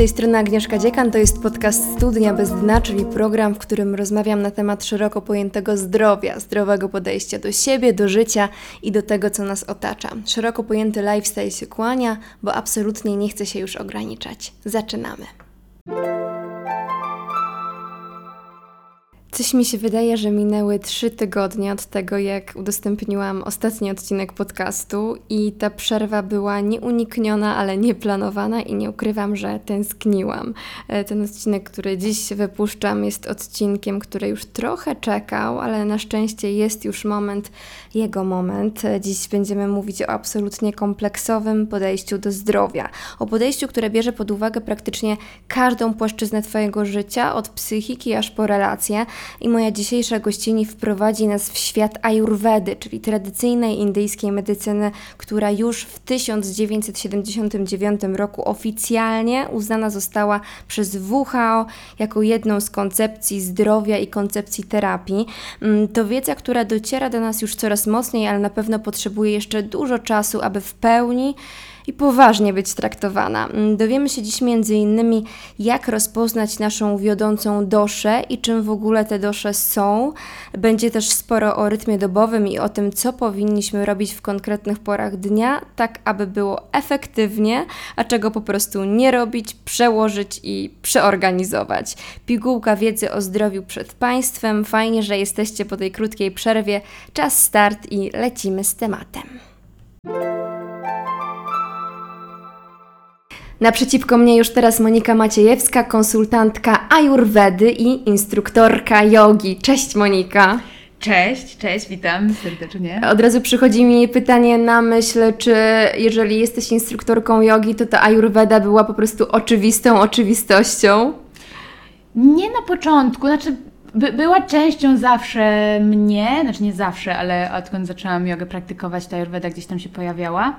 tej strony Agnieszka Dziekan, to jest podcast Studnia bez dna, czyli program, w którym rozmawiam na temat szeroko pojętego zdrowia, zdrowego podejścia do siebie, do życia i do tego, co nas otacza. Szeroko pojęty lifestyle się kłania, bo absolutnie nie chce się już ograniczać. Zaczynamy. Coś mi się wydaje, że minęły trzy tygodnie od tego, jak udostępniłam ostatni odcinek podcastu, i ta przerwa była nieunikniona, ale nieplanowana, i nie ukrywam, że tęskniłam. E, ten odcinek, który dziś wypuszczam, jest odcinkiem, który już trochę czekał, ale na szczęście jest już moment, jego moment. E, dziś będziemy mówić o absolutnie kompleksowym podejściu do zdrowia. O podejściu, które bierze pod uwagę praktycznie każdą płaszczyznę Twojego życia, od psychiki aż po relacje i moja dzisiejsza gościni wprowadzi nas w świat ajurwedy, czyli tradycyjnej indyjskiej medycyny, która już w 1979 roku oficjalnie uznana została przez WHO jako jedną z koncepcji zdrowia i koncepcji terapii. Mm, to wiedza, która dociera do nas już coraz mocniej, ale na pewno potrzebuje jeszcze dużo czasu, aby w pełni i poważnie być traktowana. Mm, dowiemy się dziś innymi, jak rozpoznać naszą wiodącą doszę i czym w ogóle te dosze są. Będzie też sporo o rytmie dobowym i o tym, co powinniśmy robić w konkretnych porach dnia, tak aby było efektywnie, a czego po prostu nie robić, przełożyć i przeorganizować. Pigułka wiedzy o zdrowiu przed Państwem. Fajnie, że jesteście po tej krótkiej przerwie. Czas start i lecimy z tematem. Naprzeciwko mnie już teraz Monika Maciejewska, konsultantka Ayurvedy i instruktorka jogi. Cześć Monika. Cześć, cześć, witam serdecznie. Od razu przychodzi mi pytanie na myśl, czy jeżeli jesteś instruktorką jogi, to ta Ayurveda była po prostu oczywistą oczywistością? Nie na początku, znaczy by, była częścią zawsze mnie, znaczy nie zawsze, ale odkąd zaczęłam jogę praktykować, ta Ayurveda gdzieś tam się pojawiała.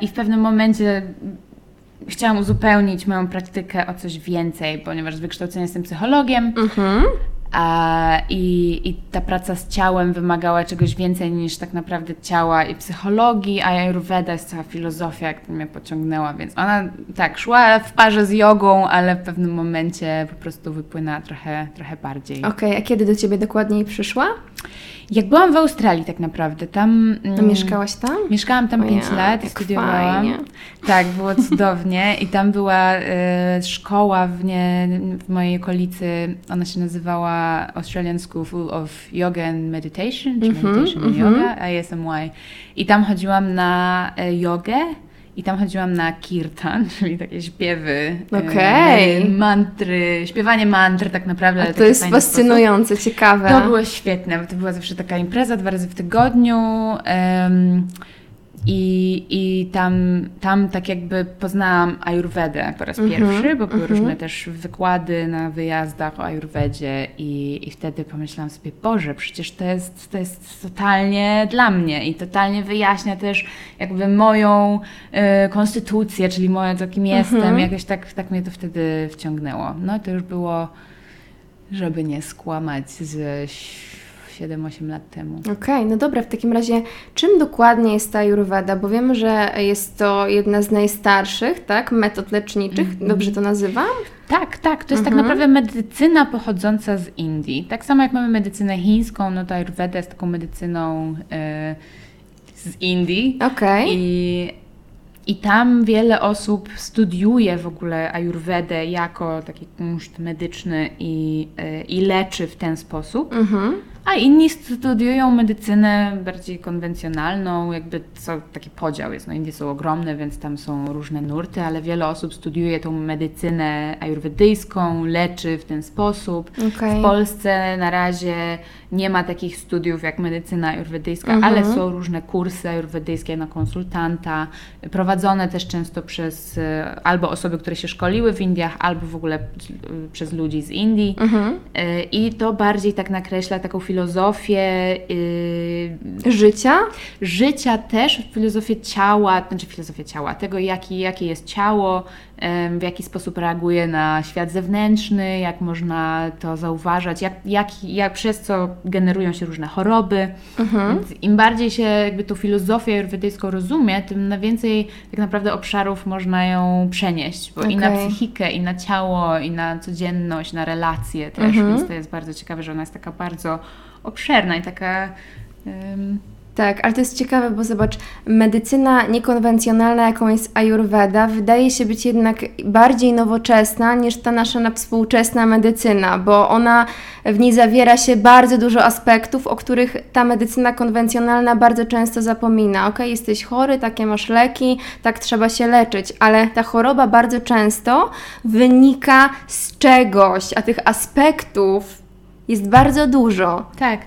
I w pewnym momencie chciałam uzupełnić moją praktykę o coś więcej, ponieważ z wykształcenia jestem psychologiem. Mhm. A, i, I ta praca z ciałem wymagała czegoś więcej niż tak naprawdę ciała i psychologii, a Ayurveda jest cała filozofia, jak mnie pociągnęła, więc ona tak szła w parze z jogą, ale w pewnym momencie po prostu wypłynęła trochę, trochę bardziej. Okej, okay, a kiedy do Ciebie dokładniej przyszła? Jak byłam w Australii tak naprawdę, tam... No mieszkałaś tam? Mieszkałam tam 5 lat i studiowałam. Fajnie. Tak, było cudownie i tam była y, szkoła w, nie, w mojej okolicy, ona się nazywała Australian School of Yoga and Meditation, czy mm -hmm, Meditation mm -hmm. Yoga, ASMY. I tam chodziłam na y, jogę i tam chodziłam na kirtan, czyli takie śpiewy, okay. mantry, śpiewanie mantr tak naprawdę. A to jest fascynujące, sposób. ciekawe. To było świetne, bo to była zawsze taka impreza dwa razy w tygodniu. Um, i, i tam, tam tak jakby poznałam Ayurvedę po raz mm -hmm, pierwszy, bo były mm -hmm. różne też wykłady na wyjazdach o Ayurvedzie i, i wtedy pomyślałam sobie, Boże, przecież to jest, to jest totalnie dla mnie i totalnie wyjaśnia też jakby moją y, konstytucję, czyli moje, to kim jestem, mm -hmm. jakoś tak, tak mnie to wtedy wciągnęło. No to już było, żeby nie skłamać z 7-8 lat temu. Okej, okay, no dobra, w takim razie czym dokładnie jest ta Ayurveda? Bo wiemy, że jest to jedna z najstarszych, tak, metod leczniczych, mm -hmm. dobrze to nazywam? Tak, tak, to jest tak mhm. naprawdę medycyna pochodząca z Indii. Tak samo jak mamy medycynę chińską, no to Ayurveda jest taką medycyną yy, z Indii. Okej. Okay. I tam wiele osób studiuje w ogóle ajurwedę jako taki kunszt medyczny i, y, i leczy w ten sposób. Mhm a inni studiują medycynę bardziej konwencjonalną, jakby co, taki podział jest. No Indie są ogromne, więc tam są różne nurty, ale wiele osób studiuje tą medycynę ajurwedyjską, leczy w ten sposób. Okay. W Polsce na razie nie ma takich studiów jak medycyna ajurwedyjska, mhm. ale są różne kursy ajurwedyjskie na konsultanta, prowadzone też często przez e, albo osoby, które się szkoliły w Indiach, albo w ogóle przez ludzi z Indii. Mhm. E, I to bardziej tak nakreśla taką filozofię filozofię yy, życia. Życia też, filozofię ciała, znaczy filozofię ciała, tego jaki, jakie jest ciało, w jaki sposób reaguje na świat zewnętrzny, jak można to zauważać, jak, jak, jak przez co generują się różne choroby. Mhm. Więc im bardziej się jakby tą filozofię ayurvedyjską rozumie, tym na więcej tak naprawdę obszarów można ją przenieść, bo okay. i na psychikę, i na ciało, i na codzienność, na relacje też, mhm. więc to jest bardzo ciekawe, że ona jest taka bardzo obszerna i taka... Um, tak, ale to jest ciekawe, bo zobacz, medycyna niekonwencjonalna, jaką jest Ayurveda, wydaje się być jednak bardziej nowoczesna niż ta nasza współczesna medycyna, bo ona w niej zawiera się bardzo dużo aspektów, o których ta medycyna konwencjonalna bardzo często zapomina. Ok, jesteś chory, takie masz leki, tak trzeba się leczyć, ale ta choroba bardzo często wynika z czegoś, a tych aspektów jest bardzo dużo. Tak.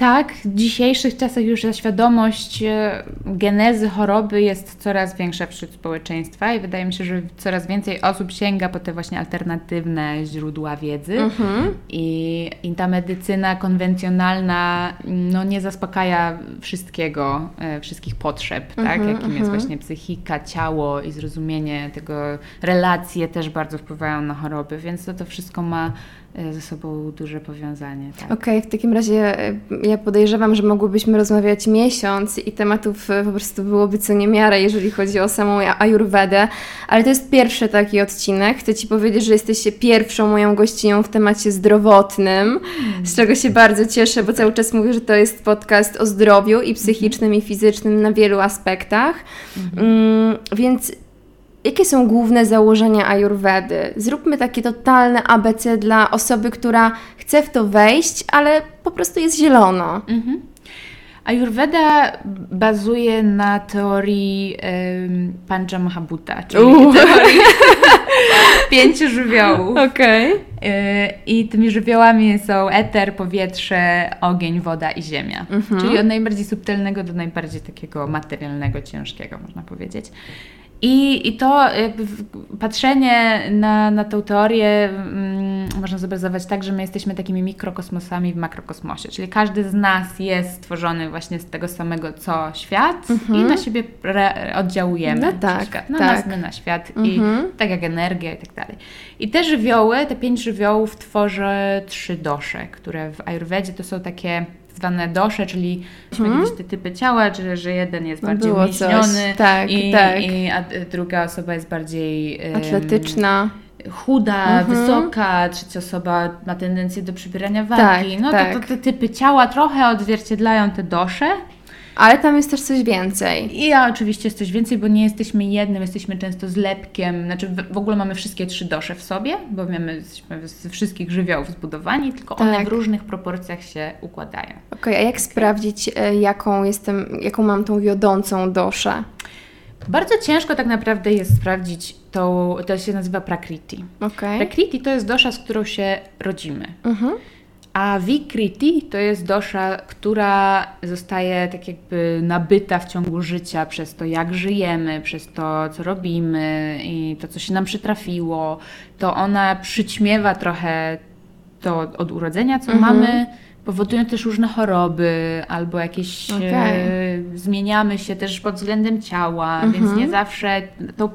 Tak, w dzisiejszych czasach już ta świadomość e, genezy choroby jest coraz większa wśród społeczeństwa i wydaje mi się, że coraz więcej osób sięga po te właśnie alternatywne źródła wiedzy mhm. I, i ta medycyna konwencjonalna no, nie zaspokaja wszystkiego, e, wszystkich potrzeb, tak? mhm, tak? jakim jest mhm. właśnie psychika, ciało i zrozumienie tego, relacje też bardzo wpływają na choroby, więc to, to wszystko ma ze sobą duże powiązanie. Tak. Okej, okay, w takim razie e, ja podejrzewam, że mogłybyśmy rozmawiać miesiąc i tematów e, po prostu byłoby co niemiarę, jeżeli chodzi o samą Ayurvedę, ale to jest pierwszy taki odcinek. Chcę Ci powiedzieć, że jesteś pierwszą moją gościnią w temacie zdrowotnym, z czego się bardzo cieszę, bo cały czas mówię, że to jest podcast o zdrowiu i psychicznym, i fizycznym na wielu aspektach. Mhm. Mm, więc Jakie są główne założenia Ayurvedy? Zróbmy takie totalne ABC dla osoby, która chce w to wejść, ale po prostu jest zielono. Mhm. Ayurveda bazuje na teorii um, Pancha Mahabhuta, czyli uh. teorii pięciu żywiołów. Okay. I tymi żywiołami są eter, powietrze, ogień, woda i ziemia. Mhm. Czyli od najbardziej subtelnego do najbardziej takiego materialnego, ciężkiego, można powiedzieć. I, I to jakby patrzenie na, na tą teorię mm, można zobrazować tak, że my jesteśmy takimi mikrokosmosami w makrokosmosie, czyli każdy z nas jest stworzony właśnie z tego samego co świat mhm. i na siebie oddziałujemy. No tak, na tak. nas, my na świat i mhm. tak jak energia i tak dalej. I te żywioły, te pięć żywiołów tworzy trzy dosze, które w Ayurvedzie to są takie zwane dosze, czyli hmm? te typy ciała, czyli że jeden jest bardziej Było tak, i, tak. i a druga osoba jest bardziej atletyczna. chuda, mhm. wysoka, trzecia osoba ma tendencję do przybierania wagi. Tak, no tak. To, to te typy ciała trochę odzwierciedlają te dosze. Ale tam jest też coś więcej. I ja oczywiście jest coś więcej, bo nie jesteśmy jednym, jesteśmy często zlepkiem. Znaczy w ogóle mamy wszystkie trzy dosze w sobie, bo mamy jesteśmy ze wszystkich żywiołów zbudowani, tylko tak. one w różnych proporcjach się układają. Okej, okay, a jak sprawdzić, e, jaką jestem, jaką mam tą wiodącą doszę? Bardzo ciężko tak naprawdę jest sprawdzić tą, to się nazywa prakriti. Okay. Prakriti to jest dosza, z którą się rodzimy. Mhm. A Vikriti to jest dosza, która zostaje tak jakby nabyta w ciągu życia przez to, jak żyjemy, przez to, co robimy i to, co się nam przytrafiło. To ona przyćmiewa trochę to od urodzenia, co mhm. mamy, powodują też różne choroby albo jakieś okay. e, zmieniamy się też pod względem ciała, mhm. więc nie zawsze to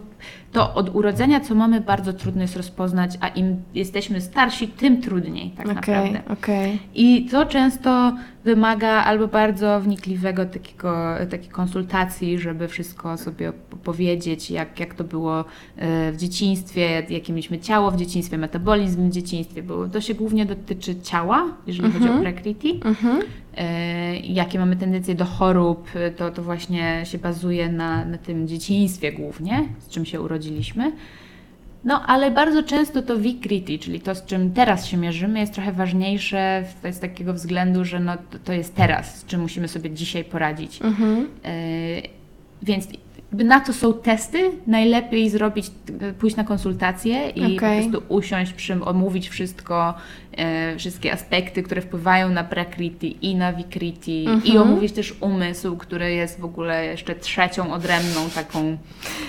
to od urodzenia, co mamy, bardzo trudno jest rozpoznać, a im jesteśmy starsi, tym trudniej tak okay, naprawdę. Okay. I to często wymaga albo bardzo wnikliwego takiego, takiej konsultacji, żeby wszystko sobie powiedzieć, jak, jak to było e, w dzieciństwie, jakie mieliśmy ciało w dzieciństwie, metabolizm w dzieciństwie, bo to się głównie dotyczy ciała, jeżeli chodzi o mhm. prakriti. Mhm. E, jakie mamy tendencje do chorób, to, to właśnie się bazuje na, na tym dzieciństwie głównie, z czym się urodziliśmy. No, ale bardzo często to vikriti, czyli to, z czym teraz się mierzymy, jest trochę ważniejsze z takiego względu, że no, to, jest teraz, z czym musimy sobie dzisiaj poradzić. Mhm. E, więc na to są testy, najlepiej zrobić, pójść na konsultację i okay. po prostu usiąść, przy, omówić wszystko, e, wszystkie aspekty, które wpływają na prakriti i na vikriti mm -hmm. i mhm. omówić też umysł, który jest w ogóle jeszcze trzecią odrębną taką...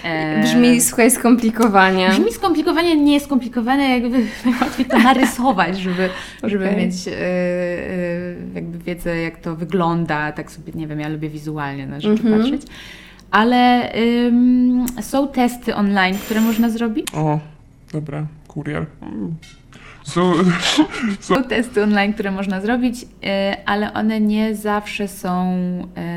E, brzmi, słuchaj, skomplikowanie. Brzmi skomplikowanie, nie jest skomplikowane, jakby najłatwiej to narysować, żeby, okay. żeby mieć e, e, jakby wiedzę, jak to wygląda, tak sobie, nie wiem, ja lubię wizualnie na rzeczy mm -hmm. patrzeć. Ale ym, są testy online, które można zrobić. O, dobra, kurier. Mm. So, Są testy online, które można zrobić, y, ale one nie zawsze są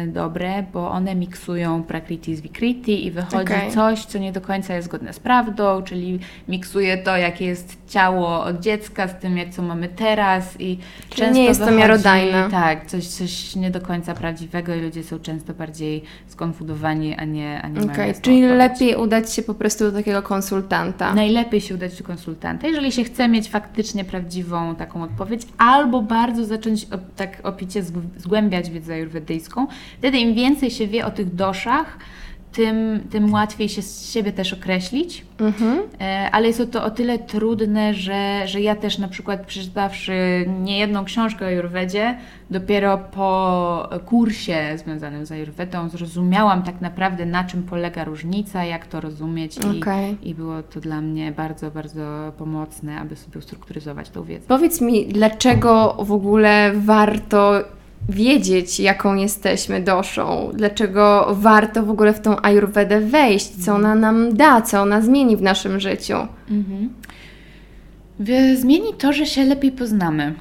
y, dobre, bo one miksują prakriti z vikriti i wychodzi Okej. coś, co nie do końca jest zgodne z prawdą, czyli miksuje to, jakie jest ciało od dziecka z tym, jak co mamy teraz i Czyli często nie jest to miarodajne. Tak, coś, coś nie do końca prawdziwego i ludzie są często bardziej skonfudowani, a nie, a nie mają Okej, jasną czyli lepiej udać się po prostu do takiego konsultanta. Najlepiej się udać do konsultanta, jeżeli się chce mieć faktycznie prawdziwą taką odpowiedź, albo bardzo zacząć tak opicie zg- zgłębiać wiedzę ajurwedyjską. Wtedy im więcej się wie o tych doszach, tym, tym łatwiej się z siebie też określić. Mhm. E, Ale jest to o tyle trudne, że, że ja też na przykład przeczytawszy niejedną książkę o Ajurwedzie, dopiero po kursie związanym z Ajurwedą zrozumiałam tak naprawdę na czym polega różnica, jak to rozumieć i, Okej. i było to dla mnie bardzo, bardzo pomocne, aby sobie ustrukturyzować tą wiedzę. Powiedz mi, dlaczego w ogóle warto wiedzieć, jaką jesteśmy doszą? Dlaczego warto w ogóle w tą ajurwedę wejść? Co ona nam da? Co ona zmieni w naszym życiu? Mhm. Zmieni to, że się lepiej poznamy.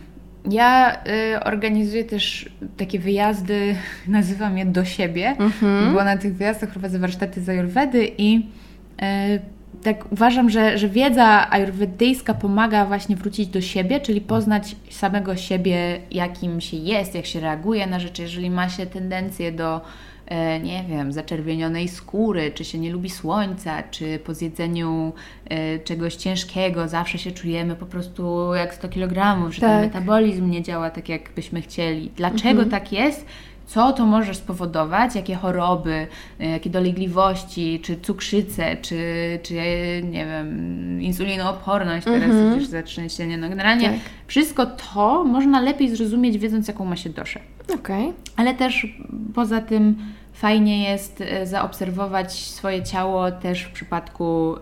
Ja y, organizuję też takie wyjazdy, nazywam je do siebie, Mhm. bo na tych wyjazdach prowadzę warsztaty z ajurwedy i y, tak uważam, że, że wiedza ajurwedyjska pomaga właśnie wrócić do siebie, czyli poznać samego siebie, jakim się jest, jak się reaguje na rzeczy. Jeżeli ma się tendencję do, e, nie wiem, zaczerwienionej skóry, czy się nie lubi słońca, czy po zjedzeniu e, czegoś ciężkiego zawsze się czujemy po prostu jak 100 kg, że ten Tak. metabolizm nie działa tak, jak byśmy chcieli. Dlaczego tak jest? Co to może spowodować? Jakie choroby, e, jakie dolegliwości, czy cukrzycę, czy, czy e, nie wiem, insulinooporność teraz Mhm. przecież zatrzęsienie. No generalnie Tak. wszystko to można lepiej zrozumić, wiedząc jaką ma się doszę. Okej. Ale też poza tym fajnie jest e, zaobserwować swoje ciało też w przypadku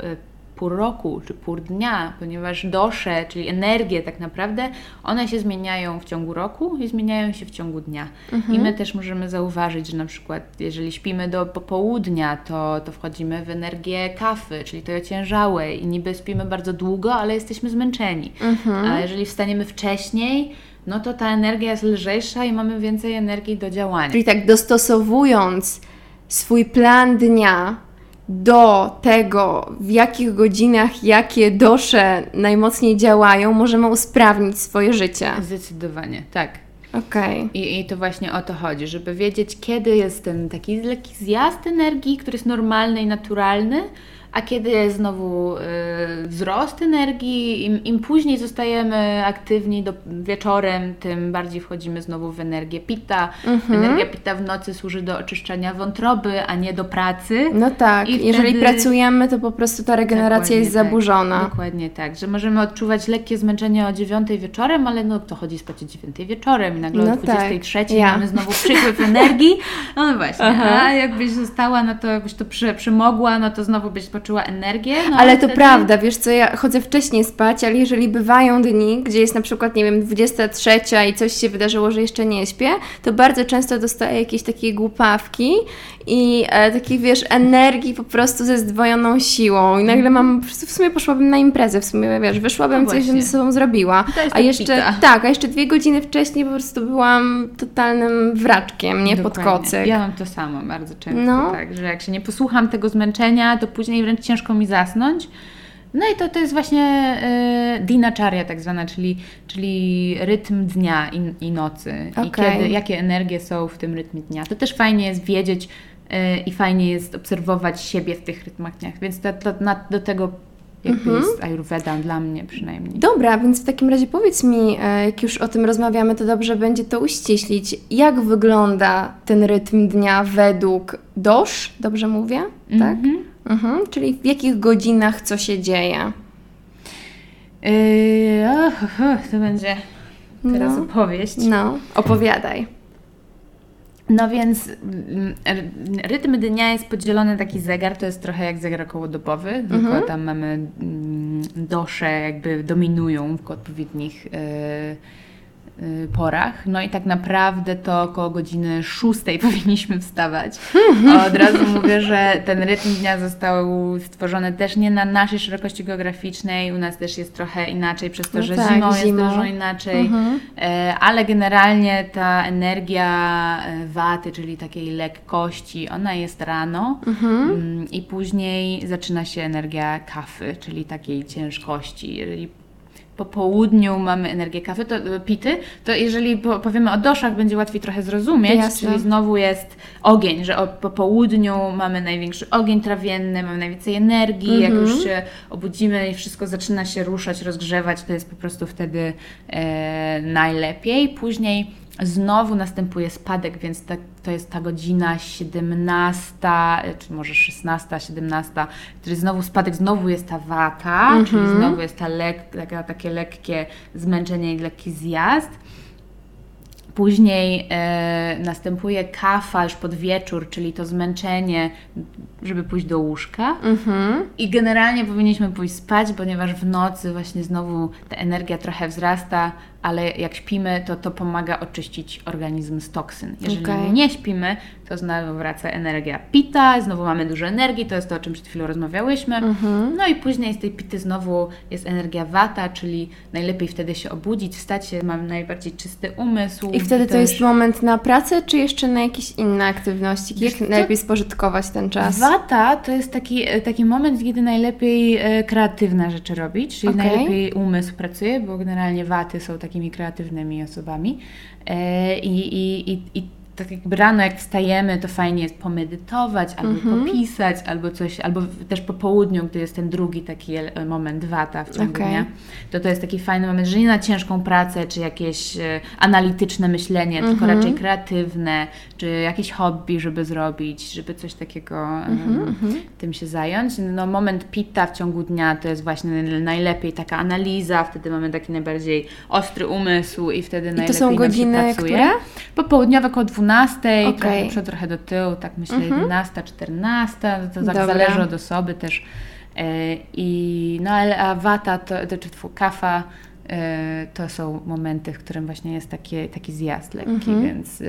pół roku czy pół dnia, ponieważ dosze, czyli energie tak naprawdę, one się zmieniają w ciągu roku i zmieniają się w ciągu dnia. I my też możemy zauważyć, że na przykład jeżeli śpimy do popołudnia, to, to wchodzimy w energię kawy, czyli tej ociężałej i niby spimy bardzo długo, ale jesteśmy zmęczeni. A jeżeli wstaniemy wcześniej, no to ta energia jest lżejsza i mamy więcej energii do działania. Czyli tak dostosowując swój plan dnia do tego, w jakich godzinach jakie dosze najmocniej działają, możemy usprawnić swoje życie. Zdecydowanie, tak. Okej. I, I to właśnie o to chodzi, żeby wiedzieć, kiedy jest ten taki lekki zjazd energii, który jest normalny i naturalny, a kiedy jest znowu y, wzrost energii. Im, Im później zostajemy aktywni do, wieczorem, tym bardziej wchodzimy znowu w energię pita. Mhm. Energia pita w nocy służy do oczyszczania wątroby, a nie do pracy. No tak, I jeżeli wtedy- pracujemy, to po prostu ta regeneracja Dokładnie jest tak. zaburzona. Dokładnie tak, że możemy odczuwać lekkie zmęczenie o 9 wieczorem, ale no kto chodzi spać o 9 wieczorem i nagle No o 23 tak, ja. mamy znowu przykływ energii. No właśnie, Aha. a jakbyś została, no to jakbyś to przy, przymogła, no to znowu byś poczuła energię. No, Ale to wtedy- prawda, wiesz co, ja chodzę wcześniej spać, ale jeżeli bywają dni, gdzie jest na przykład, nie wiem, 23 i coś się wydarzyło, że jeszcze nie śpię, to bardzo często dostaję jakieś takie głupawki i e, takiej, wiesz, energii po prostu ze zdwojoną siłą i nagle mam, po prostu w sumie poszłabym na imprezę, w sumie, wiesz, wyszłabym, No coś właśnie. ze sobą zrobiła, a tak jeszcze, pita. tak, a jeszcze dwie godziny wcześniej po prostu byłam totalnym wraczkiem, nie pod Dokładnie. kocyk. Ja mam to samo bardzo często, No. tak, że jak się nie posłucham tego zmęczenia, to później wręcz ciężko mi zasnąć. No i to, to jest właśnie y, dinacharya tak zwana, czyli, czyli rytm dnia i, i nocy. I Okej. kiedy, jakie energie są w tym rytmie dnia. To też fajnie jest wiedzieć y, i fajnie jest obserwować siebie w tych rytmach dnia. Więc to, to, na, do tego jakby Mhm. jest Ayurveda dla mnie przynajmniej. Dobra, więc w takim razie powiedz mi, e, jak już o tym rozmawiamy, to dobrze będzie to uściślić. Jak wygląda ten rytm dnia według dosz? Dobrze mówię? Tak? Mhm. Mhm. Czyli w jakich godzinach co się dzieje? Yy, och, och, to będzie teraz No. opowieść. No, opowiadaj. No więc mm, rytm dnia jest podzielony taki zegar, to jest trochę jak zegar okołodobowy, tylko tam mamy mm, dosze jakby dominują w odpowiednich, e, y, porach. No i tak naprawdę to około godziny 6 powinniśmy wstawać. Od razu mówię, że ten rytm dnia został stworzony też nie na naszej szerokości geograficznej. U nas też jest trochę inaczej, przez to, No że tak, zimą jest dużo inaczej. E, Ale generalnie ta energia e, waty, czyli takiej lekkości, ona jest rano Mm, i później zaczyna się energia kafy, czyli takiej ciężkości. Jeżeli po południu mamy energię kawy, to e, pity, to jeżeli po, powiemy o doszach, będzie łatwiej trochę zrozumieć, Jasne. czyli znowu jest ogień, że o, po południu mamy największy ogień trawienny, mamy najwięcej energii, jak już się obudzimy i wszystko zaczyna się ruszać, rozgrzewać, to jest po prostu wtedy e, najlepiej. Później znowu następuje spadek, więc to jest ta godzina 17, e, czy może 16, 17, czyli znowu spadek, znowu jest ta wata, czyli znowu jest ta lek, taka, takie lekkie zmęczenie i lekki zjazd. Później e, następuje kafa już pod wieczór, czyli to zmęczenie, żeby pójść do łóżka. I generalnie powinniśmy pójść spać, ponieważ w nocy właśnie znowu ta energia trochę wzrasta, ale jak śpimy, to to pomaga oczyścić organizm z toksyn. Jeżeli Okej. nie śpimy, to znowu wraca energia pita, znowu mamy dużo energii, to jest to, o czym przed chwilą rozmawiałyśmy. No i później z tej pity znowu jest energia wata, czyli najlepiej wtedy się obudzić, wstać się, mamy najbardziej czysty umysł. I wtedy to też- jest moment na pracę, czy jeszcze na jakieś inne aktywności? Jak najlepiej spożytkować ten czas? Wata to jest taki, e, taki moment, kiedy najlepiej e, kreatywne rzeczy robić, czyli Okej. najlepiej umysł pracuje, bo generalnie waty są takimi kreatywnymi osobami. E, I, i, i, i tak jakby rano jak wstajemy, to fajnie jest pomedytować, albo Mhm. popisać, albo coś, albo też po południu, gdy jest ten drugi taki e, moment wata w ciągu Okej. dnia, to to jest taki fajny moment, że nie na ciężką pracę, czy jakieś e, analityczne myślenie, tylko Mhm. raczej kreatywne, czy jakieś hobby, żeby zrobić, żeby coś takiego Mhm, em, tym się zająć. No moment pita w ciągu dnia to jest właśnie najlepiej taka analiza, wtedy mamy taki najbardziej ostry umysł i wtedy I najlepiej to są nam godziny, się pracuje. które? Popołudniowe około 12, trochę Okej. do przodu, trochę do tyłu, tak myślę 11, 14, to tak zależy od osoby też. E, I no ale a wata, to, to czy kafa, e, to są momenty, w którym właśnie jest taki, taki zjazd lekki, Mhm. więc e,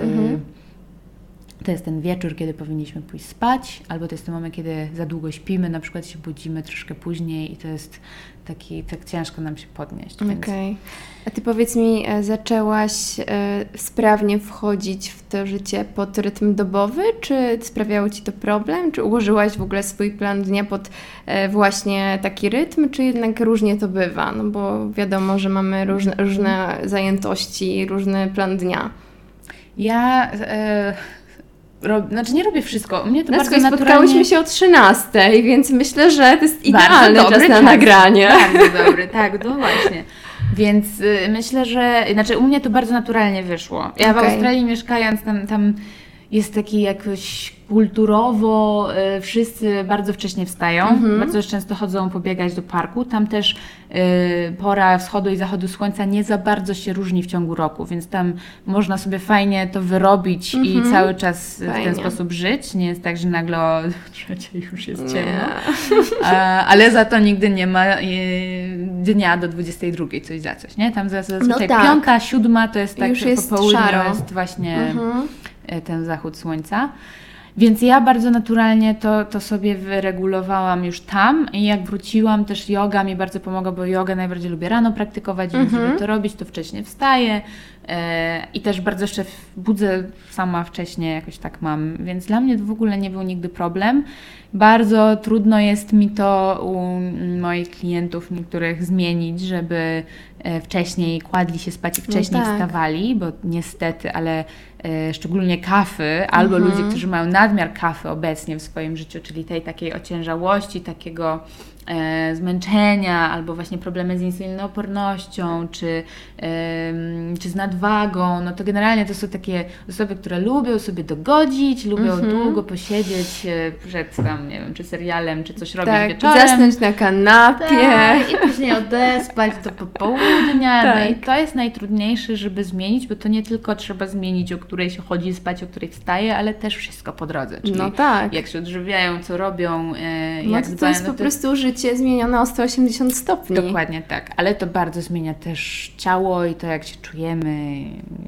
to jest ten wieczór, kiedy powinniśmy pójść spać, albo to jest ten moment, kiedy za długo śpimy, na przykład się budzimy troszkę później i to jest taki, tak ciężko nam się podnieść. Okej. A ty powiedz mi, e, zaczęłaś e, sprawnie wchodzić w to życie pod rytm dobowy, czy sprawiało ci to problem? Czy ułożyłaś w ogóle swój plan dnia pod e, właśnie taki rytm, czy jednak różnie to bywa? No bo wiadomo, że mamy różne, różne zajętości, różny plan dnia. Ja rob, znaczy nie robię wszystko. U mnie to bardzo naturalnie... spotkałyśmy się o 13, więc myślę, że to jest idealny czas na nagranie. Bardzo dobry, tak, no właśnie. Więc y, myślę, że, znaczy u mnie to bardzo naturalnie wyszło. Ja w Okej. Australii mieszkając, tam, tam jest taki jakoś kulturowo, y, wszyscy bardzo wcześnie wstają, Mhm. bardzo często chodzą pobiegać do parku. Tam też y, pora wschodu i zachodu słońca nie za bardzo się różni w ciągu roku, więc tam można sobie fajnie to wyrobić i cały czas w ten Mhm. Fajnie. sposób żyć. Nie jest tak, że nagle o trzeciej już jest ciemno. Ale za to nigdy nie ma e, dnia do 22 coś za coś, nie? Tam za- zazwyczaj tak. piąta, siódma to jest tak, Już jest po południu szaro. jest właśnie Mhm. ten zachód słońca. Więc ja bardzo naturalnie to, to sobie wyregulowałam już tam i jak wróciłam też yoga mi bardzo pomogła, bo jogę najbardziej lubię rano praktykować, więc Mhm. żeby to robić, to wcześniej wstaję i też bardzo jeszcze budzę sama wcześniej, jakoś tak mam, więc dla mnie to w ogóle nie był nigdy problem. Bardzo trudno jest mi to u moich klientów niektórych zmienić, żeby e, wcześniej kładli się spać i wcześniej tak. wstawali, bo niestety, ale e, szczególnie kafy, albo Mhm. ludzie, którzy mają nadmiar kafy obecnie w swoim życiu, czyli tej takiej ociężałości, takiego e, zmęczenia, albo właśnie problemy z insulinoopornością, czy, em, czy z nadwagą, no to generalnie to są takie osoby, które lubią sobie dogodzić, lubią Mhm. długo posiedzieć e, przed tam, nie wiem, czy serialem, czy coś robić Tak, wieczorem. zasnąć na kanapie. Tak, I później odespać do popołudnia. No i Tak. to jest najtrudniejsze, żeby zmienić, bo to nie tylko trzeba zmienić, o której się chodzi spać, o której wstaje, ale też wszystko po drodze. Czyli No tak. jak się odżywiają, co robią, e, No jak to, to jest po prostu życie życie zmienione o 180 stopni. Dokładnie tak, ale to bardzo zmienia też ciało i to, jak się czujemy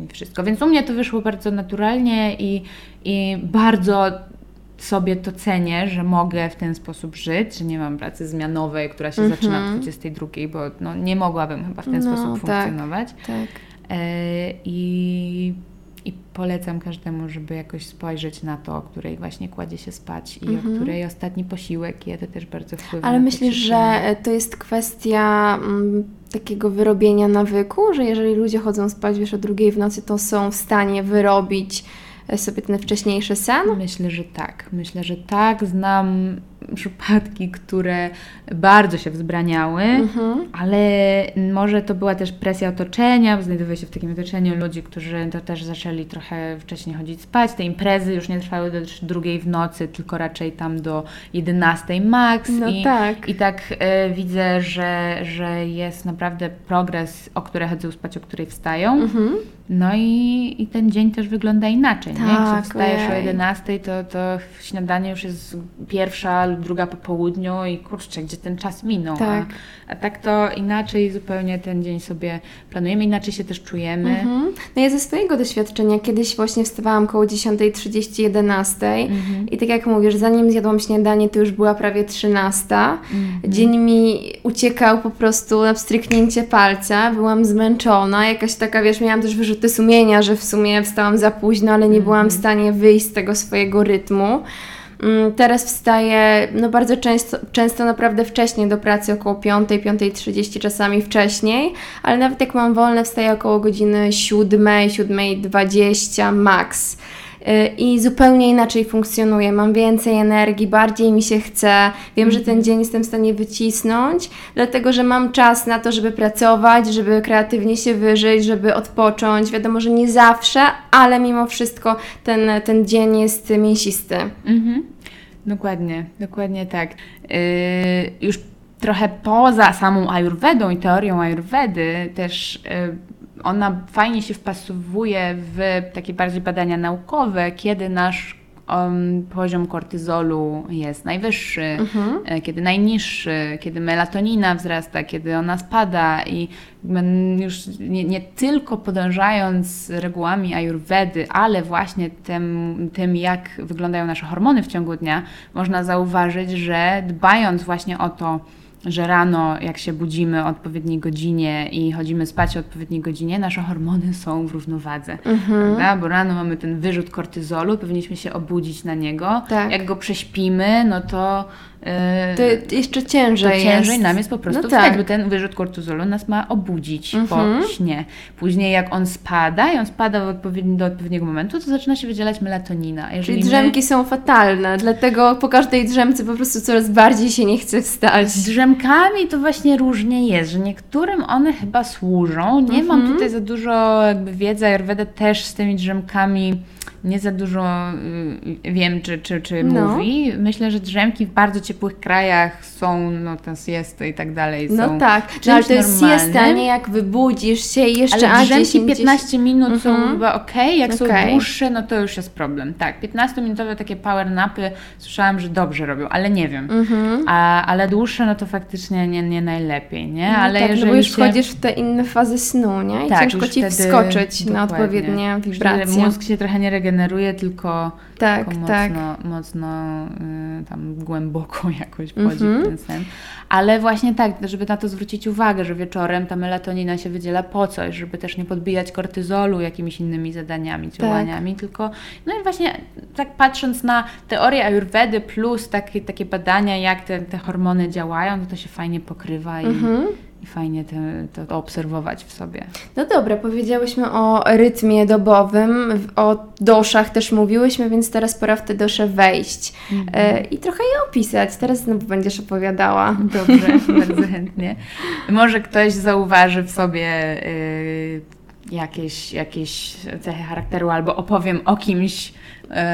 i wszystko. Więc u mnie to wyszło bardzo naturalnie i, i bardzo sobie to cenię, że mogę w ten sposób żyć, że nie mam pracy zmianowej, która się zaczyna o 22, bo no, nie mogłabym chyba w ten No, sposób tak. funkcjonować. Tak. E, I, I polecam każdemu, żeby jakoś spojrzeć na to, o której właśnie kładzie się spać i o której ostatni posiłek je, to też bardzo wpływa Mhm. Ale myślisz, że to jest kwestia mm, takiego wyrobienia nawyku, że jeżeli ludzie chodzą spać wiesz o drugiej w nocy, to są w stanie wyrobić e, sobie ten wcześniejszy sen? Myślę, że tak. Myślę, że tak. Znam przypadki, które bardzo się wzbraniały, Mhm. ale może to była też presja otoczenia, bo znajdowały się w takim otoczeniu ludzi, którzy to też zaczęli trochę wcześniej chodzić spać. Te imprezy już nie trwały do drugiej w nocy, tylko raczej tam do 11 max. No I, tak. I tak e, widzę, że, że jest naprawdę progres, o które chodzą spać, o której wstają. Mhm. No i, i ten dzień też wygląda inaczej, nie? Jak Tak, się wstajesz o ojej. 11, to, to śniadanie już jest pierwsza lub druga po południu i kurczę, gdzie ten czas minął. Tak. A, a tak to inaczej zupełnie ten dzień sobie planujemy, inaczej się też czujemy. Mhm. No ja ze swojego doświadczenia kiedyś właśnie wstawałam koło 10.30, 11 Mhm. i tak jak mówisz, zanim zjadłam śniadanie, to już była prawie 13. Mhm. Dzień mi uciekał po prostu na pstryknięcie palca, byłam zmęczona, jakaś taka, wiesz, miałam też wyrzuty sumienia, że w sumie wstałam za późno, ale nie byłam w stanie wyjść z tego swojego rytmu. Mm, Teraz wstaję no bardzo często, często naprawdę wcześniej do pracy, około 5, 5.30, czasami wcześniej, ale nawet jak mam wolne, wstaję około godziny 7, 7.20 max. Y, I zupełnie inaczej funkcjonuję. Mam więcej energii, bardziej mi się chce. Wiem, że ten dzień jestem w stanie wycisnąć, dlatego że mam czas na to, żeby pracować, żeby kreatywnie się wyżyć, żeby odpocząć. Wiadomo, że nie zawsze, ale mimo wszystko ten, ten dzień jest mięsisty. Mhm. Dokładnie, dokładnie tak. Yy, już trochę poza samą ayurvedą i teorią ayurvedy też yy, ona fajnie się wpasowuje w takie bardziej badania naukowe, kiedy nasz um, poziom kortyzolu jest najwyższy, e, kiedy najniższy, kiedy melatonina wzrasta, kiedy ona spada i już nie, nie tylko podążając regułami ayurvedy, ale właśnie tym, tym, jak wyglądają nasze hormony w ciągu dnia, można zauważyć, że dbając właśnie o to, że rano, jak się budzimy o odpowiedniej godzinie i chodzimy spać o odpowiedniej godzinie, nasze hormony są w równowadze. Prawda? Bo rano mamy ten wyrzut kortyzolu, powinniśmy się obudzić na niego. Tak. Jak go prześpimy, no to. Yy, To jeszcze ciężej to jest. ciężej nam jest po prostu no wstać, tak. bo ten wyrzut kortyzolu nas ma obudzić Mhm. po śnie. Później jak on spada i on spada odpowiedni, do odpowiedniego momentu, to zaczyna się wydzielać melatonina. Jeżeli Czyli drzemki są fatalne, dlatego po każdej drzemce po prostu coraz bardziej się nie chce wstać. My, z drzemkami to właśnie różnie jest, że niektórym one chyba służą. Nie mam Mhm. tutaj za dużo jakby wiedzy, Ayurveda też z tymi drzemkami nie za dużo y, wiem, czy, czy, czy No. mówi. Myślę, że drzemki w bardzo ciepłych krajach są, no ten siesty i tak dalej. No są tak, no, ale to jest normalnym. siesta, nie jak wybudzisz się i jeszcze Ale drzemki 10, 15 minut są Mhm. chyba ok, jak są Okej. dłuższe, no to już jest problem. Tak, 15-minutowe takie power napy słyszałam, że dobrze robią, ale nie wiem. Mhm. A, ale dłuższe, no to faktycznie nie, nie najlepiej, nie? Ale no tak, jeżeli no bo już się... wchodzisz w te inne fazy snu, nie? I Tak, ciężko już ci wtedy- wskoczyć na dokładnie. odpowiednie Już wibracje. wtedy Mózg się trochę nie regeneruje, tylko, tak, tylko tak. mocno, mocno y, tam głęboko jakoś wchodzi Mhm. w ten sen. Ale właśnie tak, żeby na to zwrócić uwagę, że wieczorem ta melatonina się wydziela po coś, żeby też nie podbijać kortyzolu jakimiś innymi zadaniami, działaniami, tylko no i właśnie tak patrząc na teorię ayurvedy plus takie, takie badania, jak te, te hormony działają, no to się fajnie pokrywa i, Mhm. I fajnie te, to obserwować w sobie. No dobra, powiedziałyśmy o rytmie dobowym, o doszach też mówiłyśmy, więc teraz pora w te dosze wejść e, i trochę je opisać. Teraz znowu będziesz opowiadała. Dobrze, bardzo chętnie. Może ktoś zauważy w sobie y, jakieś, jakieś cechy charakteru, albo opowiem o kimś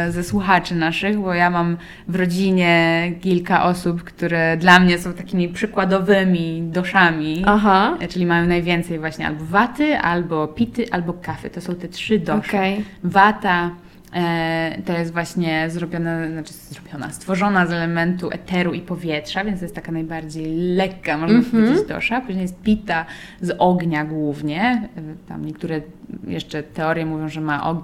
ze słuchaczy naszych, bo ja mam w rodzinie kilka osób, które dla mnie są takimi przykładowymi doszami. Aha, y, Czyli mają najwięcej właśnie albo waty, albo pity, albo kafy. To są te trzy dosze. okej. Wata E, to jest właśnie zrobiona, znaczy zrobiona, stworzona z elementu eteru i powietrza, więc to jest taka najbardziej lekka, można Mhm. powiedzieć, dosza. Później jest pita z ognia głównie. E, Tam niektóre jeszcze teorie mówią, że ma og-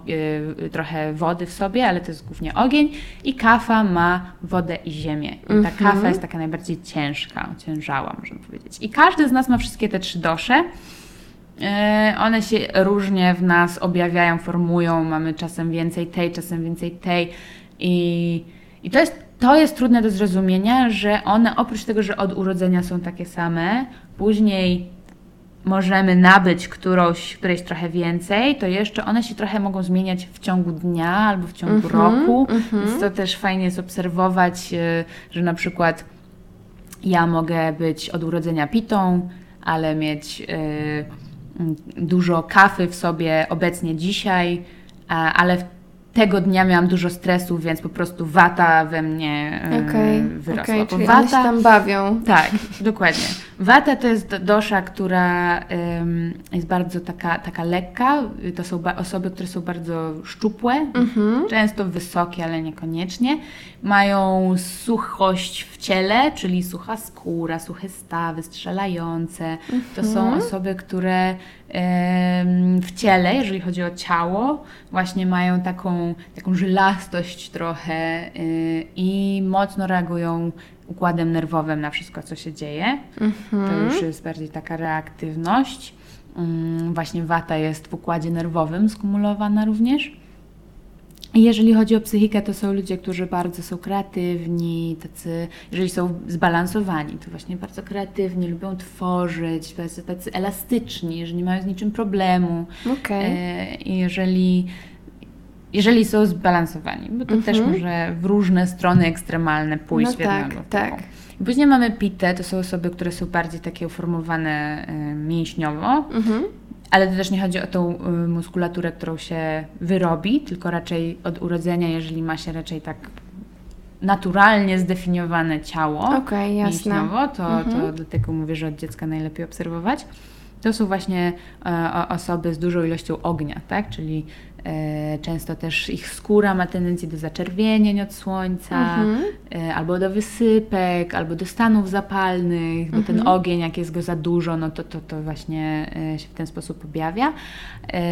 e, trochę wody w sobie, ale to jest głównie ogień. I kafa ma wodę i ziemię. I ta Mhm. kafa jest taka najbardziej ciężka, ociężała, można powiedzieć. I każdy z nas ma wszystkie te trzy dosze. E, One się różnie w nas objawiają, formują. Mamy czasem więcej tej, czasem więcej tej. I, i to, jest, to jest trudne do zrozumienia, że one oprócz tego, że od urodzenia są takie same, później możemy nabyć którąś, którejś trochę więcej, to jeszcze one się trochę mogą zmieniać w ciągu dnia albo w ciągu roku. Więc to też fajnie jest obserwować, e, że na przykład ja mogę być od urodzenia pitą, ale mieć mm, dużo kafy w sobie obecnie dzisiaj, a, ale w tego dnia miałam dużo stresu, więc po prostu wata we mnie e, Okej, wyrosła. Bo czyli one się wata, tam bawią. tak, dokładnie. Wata to jest do- dosza, która ym, jest bardzo taka, taka lekka. To są osoby, które są bardzo szczupłe, Mhm. często wysokie, ale niekoniecznie. Mają suchość w ciele, czyli sucha skóra, suche stawy, strzelające. To są Mhm. osoby, które w ciele, jeżeli chodzi o ciało, właśnie mają taką, taką żylastość trochę y, i mocno reagują układem nerwowym na wszystko, co się dzieje. To już jest bardziej taka reaktywność. Mm, Właśnie wata jest w układzie nerwowym skumulowana również. Jeżeli chodzi o psychikę, to są ludzie, którzy bardzo są kreatywni, tacy, jeżeli są zbalansowani, to właśnie bardzo kreatywni, lubią tworzyć, bardzo tacy elastyczni, że nie mają z niczym problemu. Okej. E, jeżeli, jeżeli są zbalansowani, bo to też może w różne strony ekstremalne pójść Mhm. No w jedną tak, tak. Później mamy pitę, to są osoby, które są bardziej takie uformowane e, mięśniowo, Mhm. Ale to też nie chodzi o tą y, muskulaturę, którą się wyrobi, tylko raczej od urodzenia, jeżeli ma się raczej tak naturalnie zdefiniowane ciało jasne. mięśniowo, to, Mhm. to dlatego mówię, że od dziecka najlepiej obserwować. To są właśnie e, osoby z dużą ilością ognia, tak? Czyli często też ich skóra ma tendencję do zaczerwienień od słońca, Mhm. e, albo do wysypek, albo do stanów zapalnych, bo Mhm. ten ogień, jak jest go za dużo, no to, to, to właśnie e, się w ten sposób objawia. E,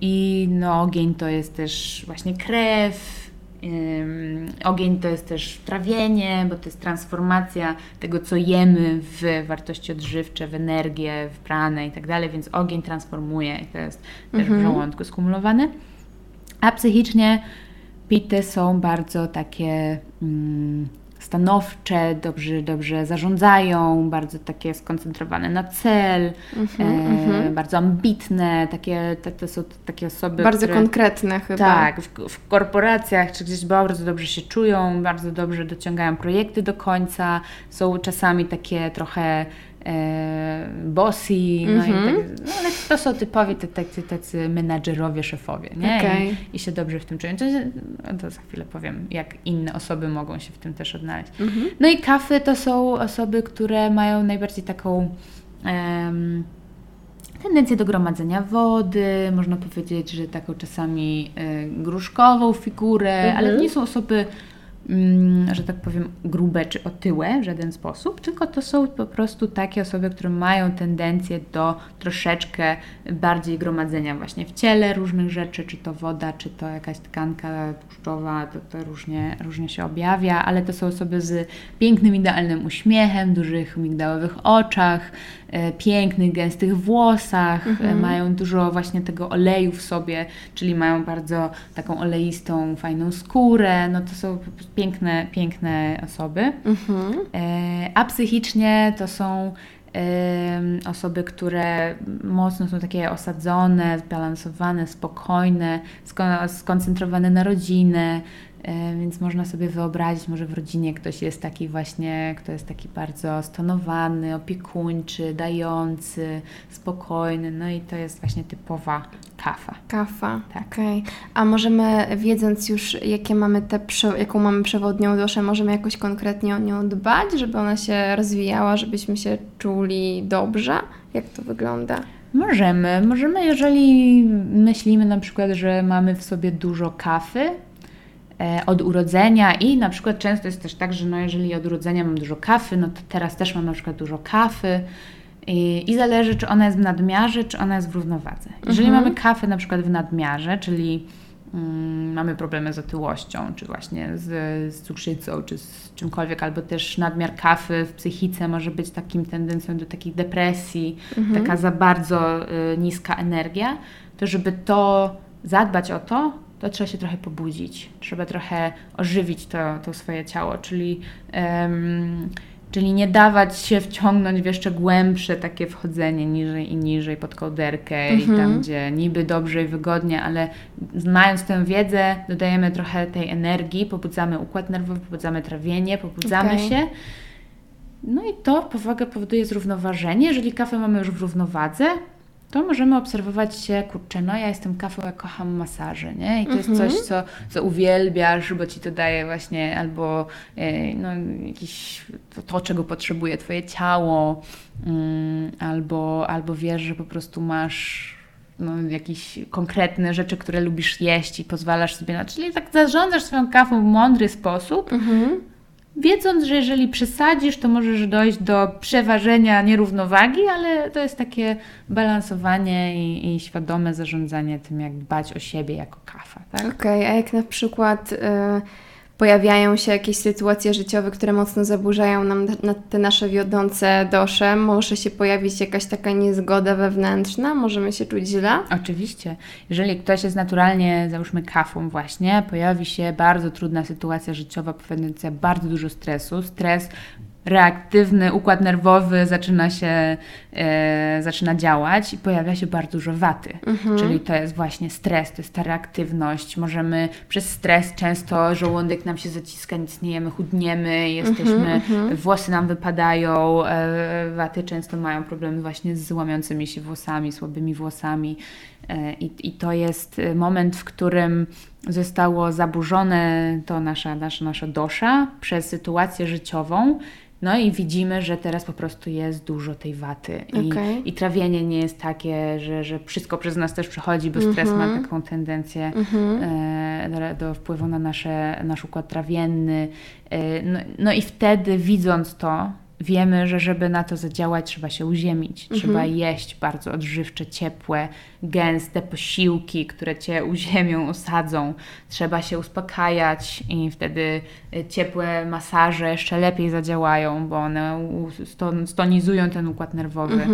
I no, ogień to jest też właśnie krew, Ogień to jest też trawienie, bo to jest transformacja tego, co jemy w wartości odżywcze, w energię, w pranę i tak dalej, więc ogień transformuje i to jest też w żołądku skumulowane. A psychicznie pity są bardzo takie mm, stanowcze, dobrze, dobrze zarządzają, bardzo takie skoncentrowane na cel, e, bardzo ambitne, takie, te, to są takie osoby, Bardzo które... konkretne chyba. Tak, w, w korporacjach czy gdzieś bardzo dobrze się czują, bardzo dobrze dociągają projekty do końca, są czasami takie trochę bossy, no, i tak, no ale to są typowi te, tacy, tacy menadżerowie, szefowie, nie? Okej. I, I się dobrze w tym czują. To, to za chwilę powiem, jak inne osoby mogą się w tym też odnaleźć. No i kafy to są osoby, które mają najbardziej taką... em, tendencję do gromadzenia wody, można powiedzieć, że taką czasami e, gruszkową figurę, ale to nie są osoby, że tak powiem, grube czy otyłe w żaden sposób, tylko to są po prostu takie osoby, które mają tendencję do troszeczkę bardziej gromadzenia właśnie w ciele różnych rzeczy, czy to woda, czy to jakaś tkanka tłuszczowa, to, to różnie, różnie się objawia, ale to są osoby z pięknym, idealnym uśmiechem, dużych migdałowych oczach, e, pięknych, gęstych włosach, e, mają dużo właśnie tego oleju w sobie, czyli mają bardzo taką oleistą, fajną skórę, no to są po prostu piękne, piękne osoby. E, A psychicznie to są osoby, które mocno są takie osadzone, zbalansowane, spokojne, sko- skoncentrowane na rodzinę, więc można sobie wyobrazić, może w rodzinie ktoś jest taki właśnie, kto jest taki bardzo stonowany, opiekuńczy, dający, spokojny, no i to jest właśnie typowa kafa. Kafa, Tak. okej. A możemy, wiedząc już, jakie mamy te jaką mamy przewodnią duszę, możemy jakoś konkretnie o nią dbać, żeby ona się rozwijała, żebyśmy się czuli dobrze Jak to wygląda? Możemy. Możemy, jeżeli myślimy na przykład, że mamy w sobie dużo kawy e, od urodzenia i na przykład często jest też tak, że no jeżeli od urodzenia mam dużo kawy, no to teraz też mam na przykład dużo kawy i, i zależy, czy ona jest w nadmiarze, czy ona jest w równowadze. Jeżeli Mhm. mamy kawę na przykład w nadmiarze, czyli mm, mamy problemy z otyłością, czy właśnie z, z cukrzycą, czy z czymkolwiek, albo też nadmiar kawy w psychice może być takim tendencją do takiej depresji, taka za bardzo y, niska energia, to żeby to zadbać o to, to trzeba się trochę pobudzić, trzeba trochę ożywić to, to swoje ciało, czyli, em, czyli nie dawać się wciągnąć w jeszcze głębsze takie wchodzenie niżej i niżej pod kołderkę i tam, gdzie niby dobrze i wygodnie, ale mając tę wiedzę, dodajemy trochę tej energii, pobudzamy układ nerwowy, pobudzamy trawienie, pobudzamy Okej. się. No i to powaga powoduje zrównoważenie. Jeżeli kawę mamy już w równowadze, to możemy obserwować się, kurczę, no ja jestem kafą, ja kocham masaże, nie? I to jest coś, co, co uwielbiasz, bo ci to daje właśnie albo e, no, jakiś, to, to, czego potrzebuje twoje ciało, mm, albo, albo wiesz, że po prostu masz no, jakieś konkretne rzeczy, które lubisz jeść i pozwalasz sobie na... Czyli tak zarządzasz swoją kawą w mądry sposób, Mhm. Wiedząc, że jeżeli przesadzisz, to możesz dojść do przeważenia nierównowagi, ale to jest takie balansowanie i, i świadome zarządzanie tym, jak dbać o siebie jako kafa, tak? Okej, a jak na przykład y, pojawiają się jakieś sytuacje życiowe, które mocno zaburzają nam na te nasze wiodące dosze, może się pojawić jakaś taka niezgoda wewnętrzna, możemy się czuć źle? Oczywiście. Jeżeli ktoś jest naturalnie, załóżmy kafą właśnie, pojawi się bardzo trudna sytuacja życiowa, powodująca bardzo dużo stresu, stres reaktywny układ nerwowy zaczyna się, e, zaczyna działać i pojawia się bardzo dużo waty. Czyli to jest właśnie stres, to jest ta reaktywność. Możemy przez stres często żołądek nam się zaciska, nic nie jemy, chudniemy, jesteśmy, włosy nam wypadają, e, waty często mają problemy właśnie z łamiącymi się włosami, słabymi włosami. E, I, I to jest e, moment, w którym zostało zaburzone to nasza, nasza, nasza dosza przez sytuację życiową. No i widzimy, że teraz po prostu jest dużo tej waty. I, Okej. i trawienie nie jest takie, że, że wszystko przez nas też przechodzi, bo stres ma taką tendencję e, do, do wpływu na nasze, nasz układ trawienny. E, no, no i wtedy widząc to, wiemy, że żeby na to zadziałać, trzeba się uziemić. Trzeba jeść bardzo odżywcze, ciepłe, gęste posiłki, które cię uziemią, osadzą. Trzeba się uspokajać i wtedy y, ciepłe masaże jeszcze lepiej zadziałają, bo one stonizują ten układ nerwowy. E,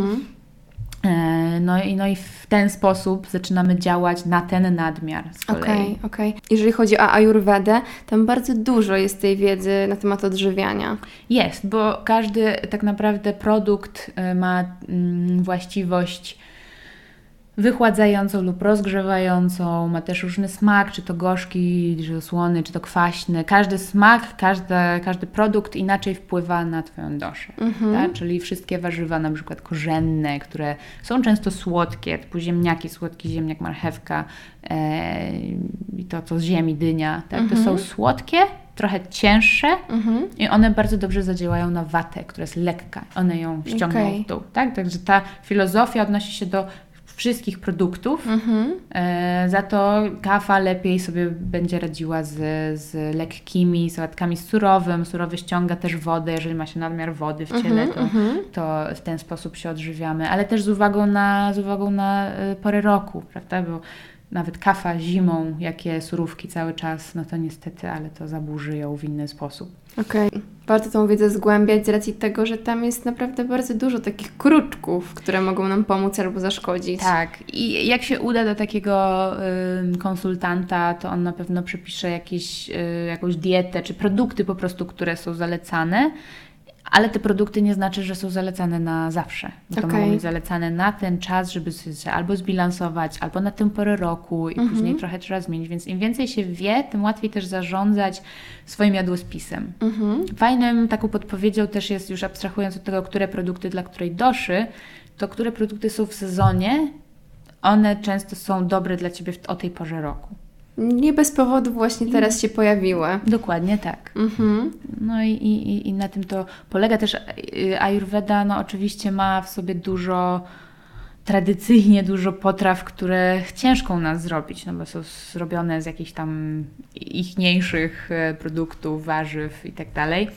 No i, no i w ten sposób zaczynamy działać na ten nadmiar. Okej, okej. Jeżeli chodzi o ajurwedę, tam bardzo dużo jest tej wiedzy na temat odżywiania. Jest, bo każdy tak naprawdę produkt y, ma mm, właściwość wychładzającą lub rozgrzewającą, ma też różny smak, czy to gorzki, czy to słony, czy to kwaśny. Każdy smak, każdy, każdy produkt inaczej wpływa na Twoją doszę. Tak? Czyli wszystkie warzywa, na przykład korzenne, które są często słodkie, typu ziemniaki, słodki ziemniak, marchewka e, i to, co z ziemi, dynia, tak? to są słodkie, trochę cięższe i one bardzo dobrze zadziałają na watę, która jest lekka. One ją ściągną Okej. w dół. Tak? Także ta filozofia odnosi się do wszystkich produktów. E, za to kawa lepiej sobie będzie radziła z, z lekkimi sałatkami z surowym. Surowy ściąga też wodę, jeżeli ma się nadmiar wody w ciele, to, to w ten sposób się odżywiamy. Ale też z uwagą na, z uwagą na e, porę roku, prawda? Bo nawet kawa zimą, jakie surówki cały czas, no to niestety, ale to zaburzy ją w inny sposób. Okej. Warto tą wiedzę zgłębiać z racji tego, że tam jest naprawdę bardzo dużo takich kruczków, które mogą nam pomóc albo zaszkodzić. Tak, i jak się uda do takiego y, konsultanta, to on na pewno przepisze jakieś, y, jakąś dietę czy produkty po prostu, które są zalecane. Ale te produkty nie znaczy, że są zalecane na zawsze. Bo to mogą być zalecane na ten czas, żeby się albo zbilansować, albo na tę porę roku i później trochę trzeba zmienić. Więc im więcej się wie, tym łatwiej też zarządzać swoim jadłospisem. Fajnym taką podpowiedzią też jest, już abstrahując od tego, które produkty dla której doszy, to które produkty są w sezonie, one często są dobre dla Ciebie w, o tej porze roku. Nie bez powodu właśnie teraz się pojawiły. Dokładnie tak. Mhm. No i, i, i na tym to polega też. y, Ayurveda no oczywiście ma w sobie dużo, tradycyjnie dużo potraw, które ciężko u nas zrobić, no bo są zrobione z jakichś tam ichniejszych e, produktów, warzyw i tak dalej.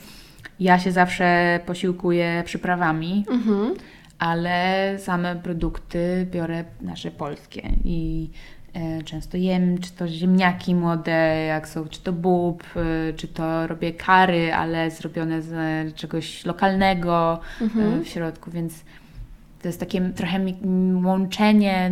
Ja się zawsze posiłkuję przyprawami, Mhm. ale same produkty biorę nasze polskie i często jem, czy to ziemniaki młode, jak są, czy to bób, e, czy to robię kary, ale zrobione z e, czegoś lokalnego e, w środku, więc to jest takie trochę łączenie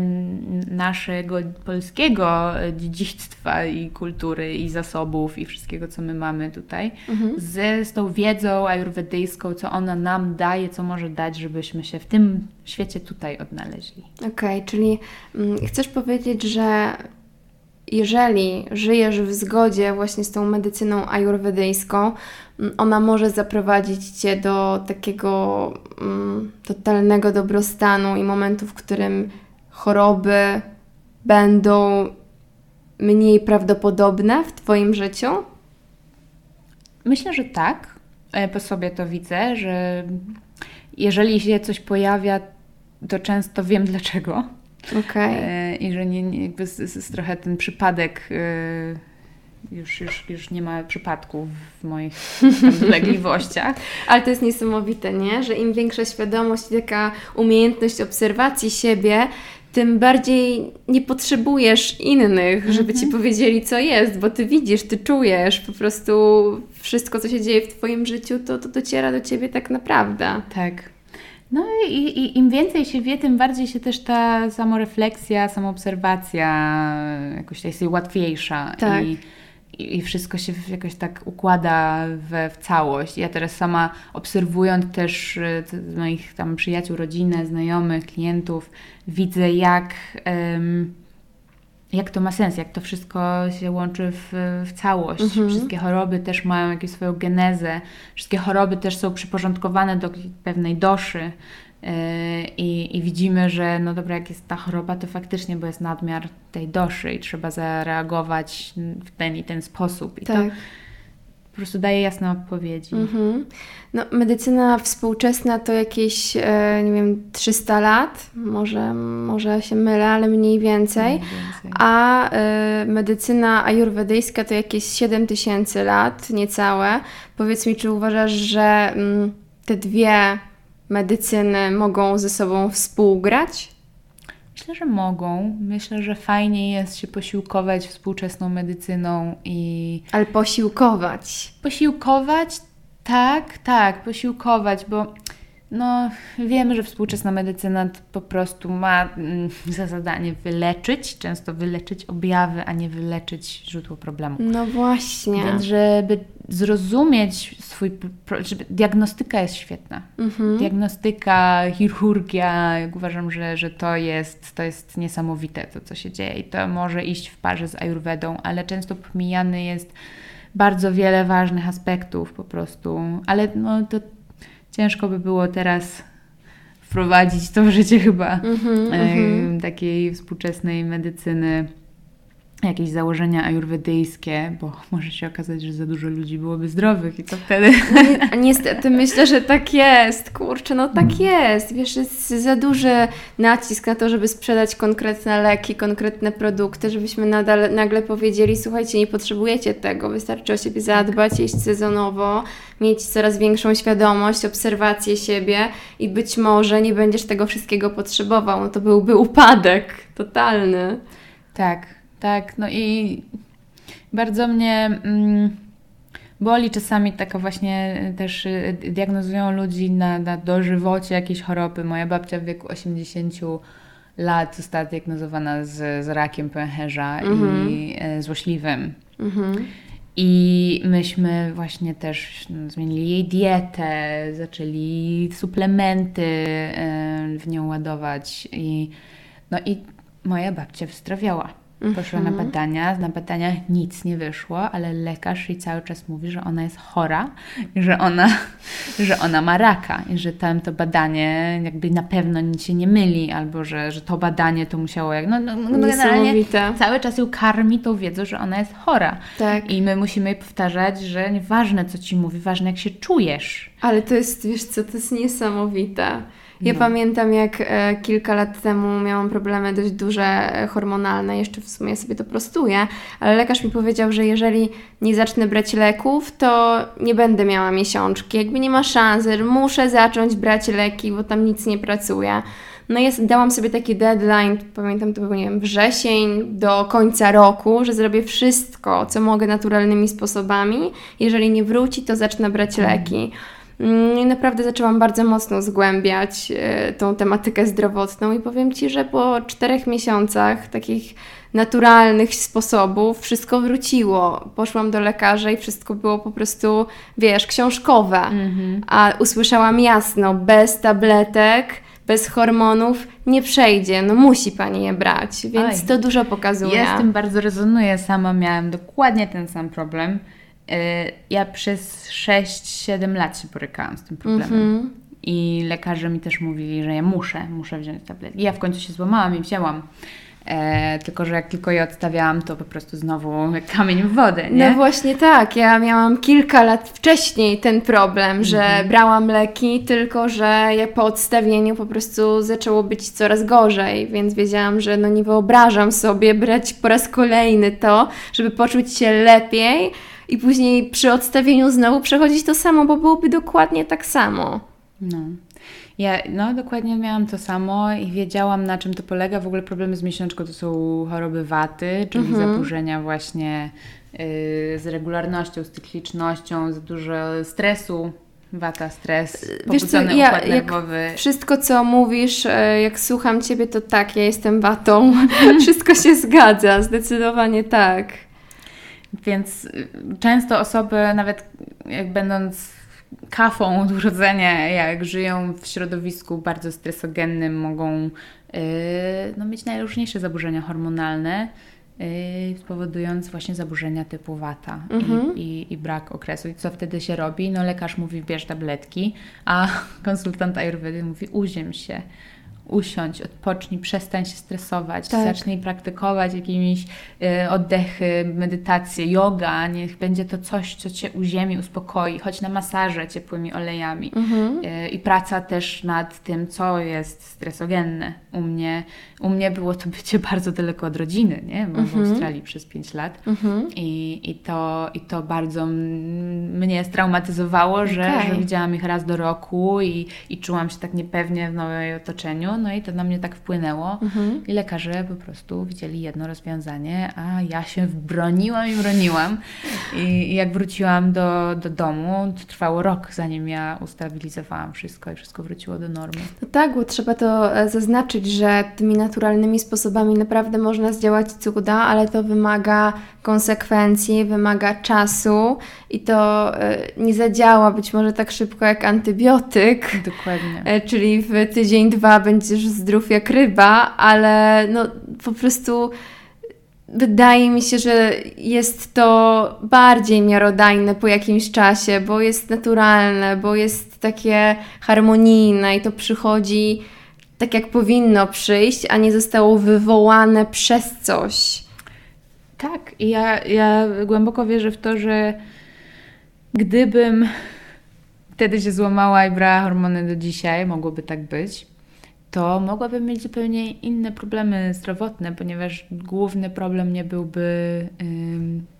naszego polskiego dziedzictwa i kultury i zasobów i wszystkiego, co my mamy tutaj, z, z tą wiedzą ajurwedyjską, co ona nam daje, co może dać, żebyśmy się w tym świecie tutaj odnaleźli. Okej, czyli mm, chcesz powiedzieć, że jeżeli żyjesz w zgodzie właśnie z tą medycyną ajurwedyjską, ona może zaprowadzić Cię do takiego mm, totalnego dobrostanu i momentu, w którym choroby będą mniej prawdopodobne w Twoim życiu? Myślę, że tak. Po sobie to widzę, że jeżeli się coś pojawia, to często wiem dlaczego. Okej. E, I że nie, nie, jakby z, z, z trochę ten przypadek e, już, już, już nie ma przypadków w moich dolegliwościach. Ale to jest niesamowite, nie? Że im większa świadomość i taka umiejętność obserwacji siebie, tym bardziej nie potrzebujesz innych, żeby ci powiedzieli, co jest, bo ty widzisz, ty czujesz, po prostu wszystko, co się dzieje w twoim życiu, to, to dociera do ciebie tak naprawdę. Tak. No i, i im więcej się wie, tym bardziej się też ta samorefleksja, samoobserwacja jakoś jest łatwiejsza. Tak. I, i, wszystko się jakoś tak układa w, w całość. Ja teraz sama obserwując też t- moich tam przyjaciół, rodzinę, znajomych, klientów, widzę jak, jak to ma sens, jak to wszystko się łączy w, w całość. Wszystkie choroby też mają jakąś swoją genezę. Wszystkie choroby też są przyporządkowane do pewnej doszy. Yy, I, I widzimy, że no dobra, jak jest ta choroba, to faktycznie, bo jest nadmiar tej doszy i trzeba zareagować w ten i ten sposób. I to Tak. po prostu daje jasne odpowiedzi. Mhm. No, medycyna współczesna to jakieś, e, nie wiem, 300 lat, może, może się mylę, ale mniej więcej. Mniej więcej. A e, medycyna ajurwedyjska to jakieś 7 tysięcy lat, niecałe. Powiedz mi, czy uważasz, że mm, te dwie medycyny mogą ze sobą współgrać? Myślę, że mogą. Myślę, że fajnie jest się posiłkować współczesną medycyną i Ale posiłkować. Posiłkować? Tak, tak, posiłkować, bo no, wiemy, że współczesna medycyna po prostu ma mm, za zadanie wyleczyć, często wyleczyć objawy, a nie wyleczyć źródło problemu. No właśnie. Więc żeby zrozumieć swój, żeby, diagnostyka jest świetna. Diagnostyka, chirurgia, jak uważam, że, że to, jest, to jest niesamowite to, co się dzieje i to może iść w parze z ayurvedą, ale często pomijany jest bardzo wiele ważnych aspektów po prostu, ale no to ciężko by było teraz wprowadzić to w życie chyba e, takiej współczesnej medycyny jakieś założenia ajurwedyjskie, bo może się okazać, że za dużo ludzi byłoby zdrowych i to wtedy... No ni- Niestety myślę, że tak jest. Kurczę, no tak jest. Wiesz, jest za duży nacisk na to, żeby sprzedać konkretne leki, konkretne produkty, żebyśmy nadal, nagle powiedzieli, słuchajcie, nie potrzebujecie tego, wystarczy o siebie zadbać, jeść sezonowo, mieć coraz większą świadomość, obserwację siebie i być może nie będziesz tego wszystkiego potrzebował. No to byłby upadek totalny. Tak, tak. No i bardzo mnie mm, boli czasami taka właśnie y, też y, diagnozują ludzi na, na dożywocie jakieś choroby. Moja babcia w wieku 80 lat została diagnozowana z, z rakiem pęcherza i e, złośliwym. I myśmy właśnie też no, zmienili jej dietę, zaczęli suplementy e, w nią ładować i no i moja babcia wyzdrowiała. Poszła na badania, na badaniach nic nie wyszło, ale lekarz jej cały czas mówi, że ona jest chora, i że ona, że ona ma raka i że tam to badanie jakby na pewno nic się nie myli, albo że, że to badanie to musiało jak... No, no, no generalnie cały czas ją karmi tą wiedzą, że ona jest chora. Tak. I my musimy jej powtarzać, że nieważne co ci mówi, ważne jak się czujesz. Ale to jest, wiesz co, to jest niesamowite. Ja No. pamiętam, jak e, kilka lat temu miałam problemy dość duże e, hormonalne, jeszcze w sumie sobie to prostuję, ale lekarz mi powiedział, że jeżeli nie zacznę brać leków, to nie będę miała miesiączki. Jakby nie ma szansy, muszę zacząć brać leki, bo tam nic nie pracuje. No ja dałam sobie taki deadline, pamiętam to był, nie wiem, wrzesień do końca roku, że zrobię wszystko, co mogę naturalnymi sposobami. Jeżeli nie wróci, to zacznę brać leki. Mm, I naprawdę zaczęłam bardzo mocno zgłębiać e, tą tematykę zdrowotną i powiem Ci, że po czterech miesiącach takich naturalnych sposobów wszystko wróciło. Poszłam do lekarza i wszystko było po prostu, wiesz, książkowe. A usłyszałam jasno, bez tabletek, bez hormonów nie przejdzie, no musi Pani je brać, więc Oj. to dużo pokazuje. Ja z tym bardzo rezonuję. Sama miałam dokładnie ten sam problem. Yy, Ja przez 6-7 lat się borykałam z tym problemem. Mhm. I lekarze mi też mówili, że ja muszę, muszę wziąć tabletki. I ja w końcu się złamałam i wzięłam. E, tylko, że jak tylko je odstawiałam, to po prostu znowu kamień w wodę, nie? No właśnie tak, ja miałam kilka lat wcześniej ten problem, że Mhm. brałam leki, tylko że ja po odstawieniu po prostu zaczęło być coraz gorzej, więc wiedziałam, że no nie wyobrażam sobie brać po raz kolejny to, żeby poczuć się lepiej i później przy odstawieniu znowu przechodzić to samo, bo byłoby dokładnie tak samo. No. Ja no, dokładnie miałam to samo i wiedziałam, na czym to polega. W ogóle problemy z miesiączką to są choroby waty, czyli Mhm. zaburzenia właśnie y, z regularnością, z cyklicznością, za dużo stresu. Wata, stres, Wiesz co, pobudzony ja- nerwowy. Wszystko, co mówisz, e, jak słucham Ciebie, to tak, ja jestem watą. Wszystko się zgadza, zdecydowanie tak. Więc y, często osoby, nawet jak będąc kafą od urodzenia, jak żyją w środowisku bardzo stresogennym, mogą y, no, mieć najróżniejsze zaburzenia hormonalne, y, spowodując właśnie zaburzenia typu wata Mhm. i, i, i brak okresu. I co wtedy się robi? No lekarz mówi bierz tabletki, a konsultant ayurvedy mówi uziem się. Usiądź, odpocznij, przestań się stresować, Tak. zacznij praktykować jakimiś y, oddechy, medytację, yoga, niech będzie to coś, co Cię uziemi, uspokoi, chodź na masaże ciepłymi olejami. Mhm. Y, I praca też nad tym, co jest stresogenne. U mnie, u mnie było to bycie bardzo daleko od rodziny, nie? Byłam w Australii przez 5 lat. Mhm. I, i, to, I to bardzo mnie straumatyzowało, że, Okej. że widziałam ich raz do roku i, i czułam się tak niepewnie w nowym otoczeniu. No i to na mnie tak wpłynęło. Mhm. I lekarze po prostu widzieli jedno rozwiązanie, a ja się broniłam i broniłam. I, i jak wróciłam do, do domu, to trwało rok, zanim ja ustabilizowałam wszystko i wszystko wróciło do normy. No tak, bo trzeba to e, zaznaczyć, że tymi naturalnymi sposobami naprawdę można zdziałać cuda, ale to wymaga konsekwencji, wymaga czasu i to e, nie zadziała być może tak szybko jak antybiotyk. Dokładnie. E, Czyli w tydzień, dwa będziesz zdrów jak ryba, ale no po prostu wydaje mi się, że jest to bardziej miarodajne po jakimś czasie, bo jest naturalne, bo jest takie harmonijne i to przychodzi tak jak powinno przyjść, a nie zostało wywołane przez coś. Tak, i ja, ja głęboko wierzę w to, że gdybym wtedy się złamała i brała hormony do dzisiaj, mogłoby tak być, to mogłabym mieć zupełnie inne problemy zdrowotne, ponieważ główny problem nie byłby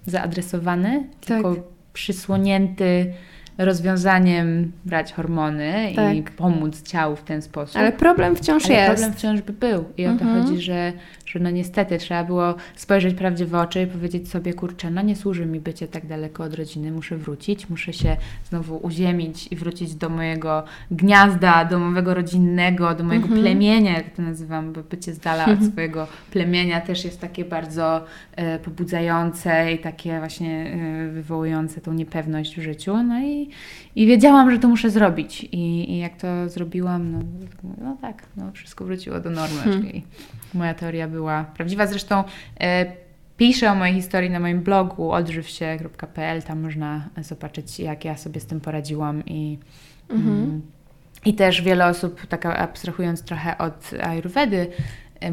zaadresowany, Tak. tylko przysłonięty rozwiązaniem brać hormony i Tak. pomóc ciału w ten sposób. Ale problem wciąż Ale jest. problem wciąż by był. I o to Mhm. chodzi, że, że no niestety trzeba było spojrzeć prawdzie w oczy i powiedzieć sobie, kurczę, no nie służy mi bycie tak daleko od rodziny, muszę wrócić, muszę się znowu uziemić i wrócić do mojego gniazda domowego, rodzinnego, do mojego Mhm. plemienia, jak to nazywam, bo bycie z dala od swojego plemienia też jest takie bardzo e, pobudzające i takie właśnie e, wywołujące tą niepewność w życiu. No i, i, wiedziałam, że to muszę zrobić. I, i jak to zrobiłam, no, no tak, no, wszystko wróciło do normy, Hmm. czyli moja teoria była prawdziwa. Zresztą e, piszę o mojej historii na moim blogu odżywsie.pl, tam można zobaczyć, jak ja sobie z tym poradziłam i mm, i też wiele osób, tak abstrahując trochę od Ayurvedy,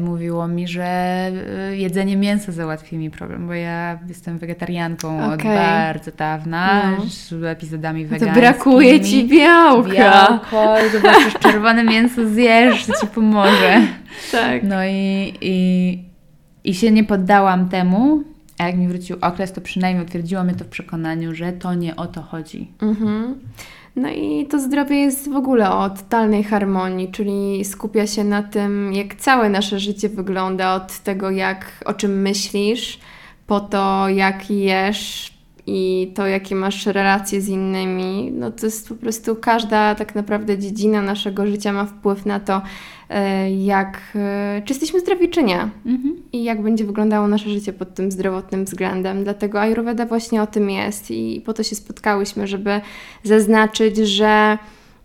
mówiło mi, że e, jedzenie mięsa załatwi mi problem, bo ja jestem wegetarianką od Okej. bardzo dawna, No. z epizodami To wegańskimi. brakuje ci białka. Białko, zobaczysz czerwone mięso zjesz, to ci pomoże. Tak. No i, i, i się nie poddałam temu, a jak mi wrócił okres, to przynajmniej utwierdziło mnie to w przekonaniu, że to nie o to chodzi. Mhm. No i to zdrowie jest w ogóle o totalnej harmonii, czyli skupia się na tym, jak całe nasze życie wygląda, od tego, jak o czym myślisz, po to, jak jesz i to, jakie masz relacje z innymi. No to jest po prostu każda tak naprawdę dziedzina naszego życia ma wpływ na to, e, jak, e, czy jesteśmy zdrowi, czy nie Mhm. i jak będzie wyglądało nasze życie pod tym zdrowotnym względem. Dlatego Ayurveda właśnie o tym jest i po to się spotkałyśmy, żeby zaznaczyć, że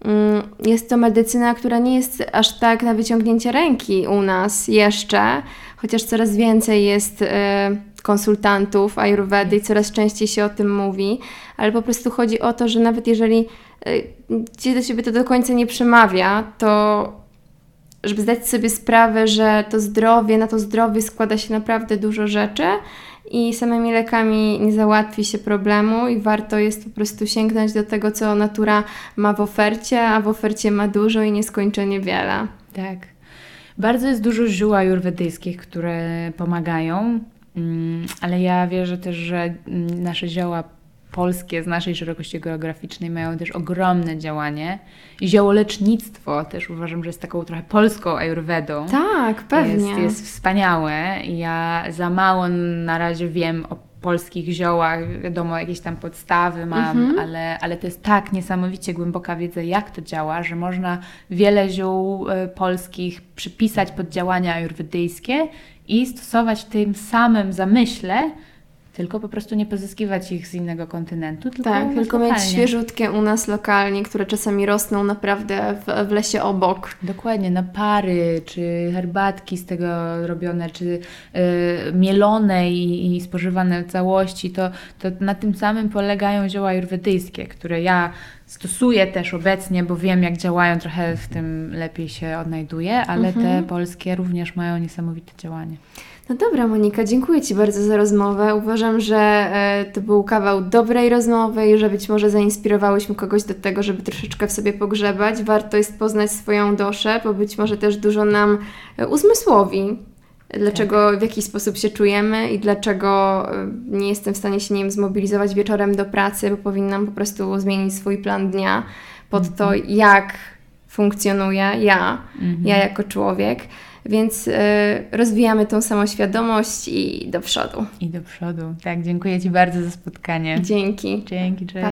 mm, jest to medycyna, która nie jest aż tak na wyciągnięcie ręki u nas jeszcze, chociaż coraz więcej jest e, konsultantów Ayurvedy i coraz częściej się o tym mówi, ale po prostu chodzi o to, że nawet jeżeli e, Ci do siebie to do końca nie przemawia, to żeby zdać sobie sprawę, że to zdrowie, na to zdrowie składa się naprawdę dużo rzeczy i samymi lekami nie załatwi się problemu i warto jest po prostu sięgnąć do tego, co natura ma w ofercie, a w ofercie ma dużo i nieskończenie wiele. Tak. Bardzo jest dużo ziół ajurwedyjskich, które pomagają, ale ja wierzę też, że mm, nasze zioła polskie z naszej szerokości geograficznej mają też ogromne działanie. I ziołolecznictwo też uważam, że jest taką trochę polską ajurwedą. Tak, pewnie. Jest, jest wspaniałe. Ja za mało na razie wiem o polskich ziołach, wiadomo, jakieś tam podstawy mam, Mhm. ale, ale to jest tak niesamowicie głęboka wiedza, jak to działa, że można wiele ziół e, polskich przypisać pod działania ajurwedyjskie i stosować tym samym zamyśle, tylko po prostu nie pozyskiwać ich z innego kontynentu, tylko, Tak, tylko mieć lokalnie. świeżutkie u nas lokalnie, które czasami rosną naprawdę w, w lesie obok. Dokładnie, napary, czy herbatki z tego robione, czy y, mielone i, i spożywane w całości, to, to na tym samym polegają zioła ajurwedyjskie, które ja stosuję też obecnie, bo wiem jak działają, trochę w tym lepiej się odnajduję, ale te polskie również mają niesamowite działanie. No dobra, Monika, dziękuję Ci bardzo za rozmowę. Uważam, że e, to był kawał dobrej rozmowy i że być może zainspirowałyśmy kogoś do tego, żeby troszeczkę w sobie pogrzebać. Warto jest poznać swoją duszę, bo być może też dużo nam e, uzmysłowi, dlaczego, w jaki sposób się czujemy i dlaczego e, nie jestem w stanie się, wiem, zmobilizować wieczorem do pracy, bo powinnam po prostu zmienić swój plan dnia pod to, jak funkcjonuję ja, ja jako człowiek. Więc y, rozwijamy tą samoświadomość i do przodu. I do przodu. Tak, dziękuję Ci bardzo za spotkanie. Dzięki. Dzięki, cześć.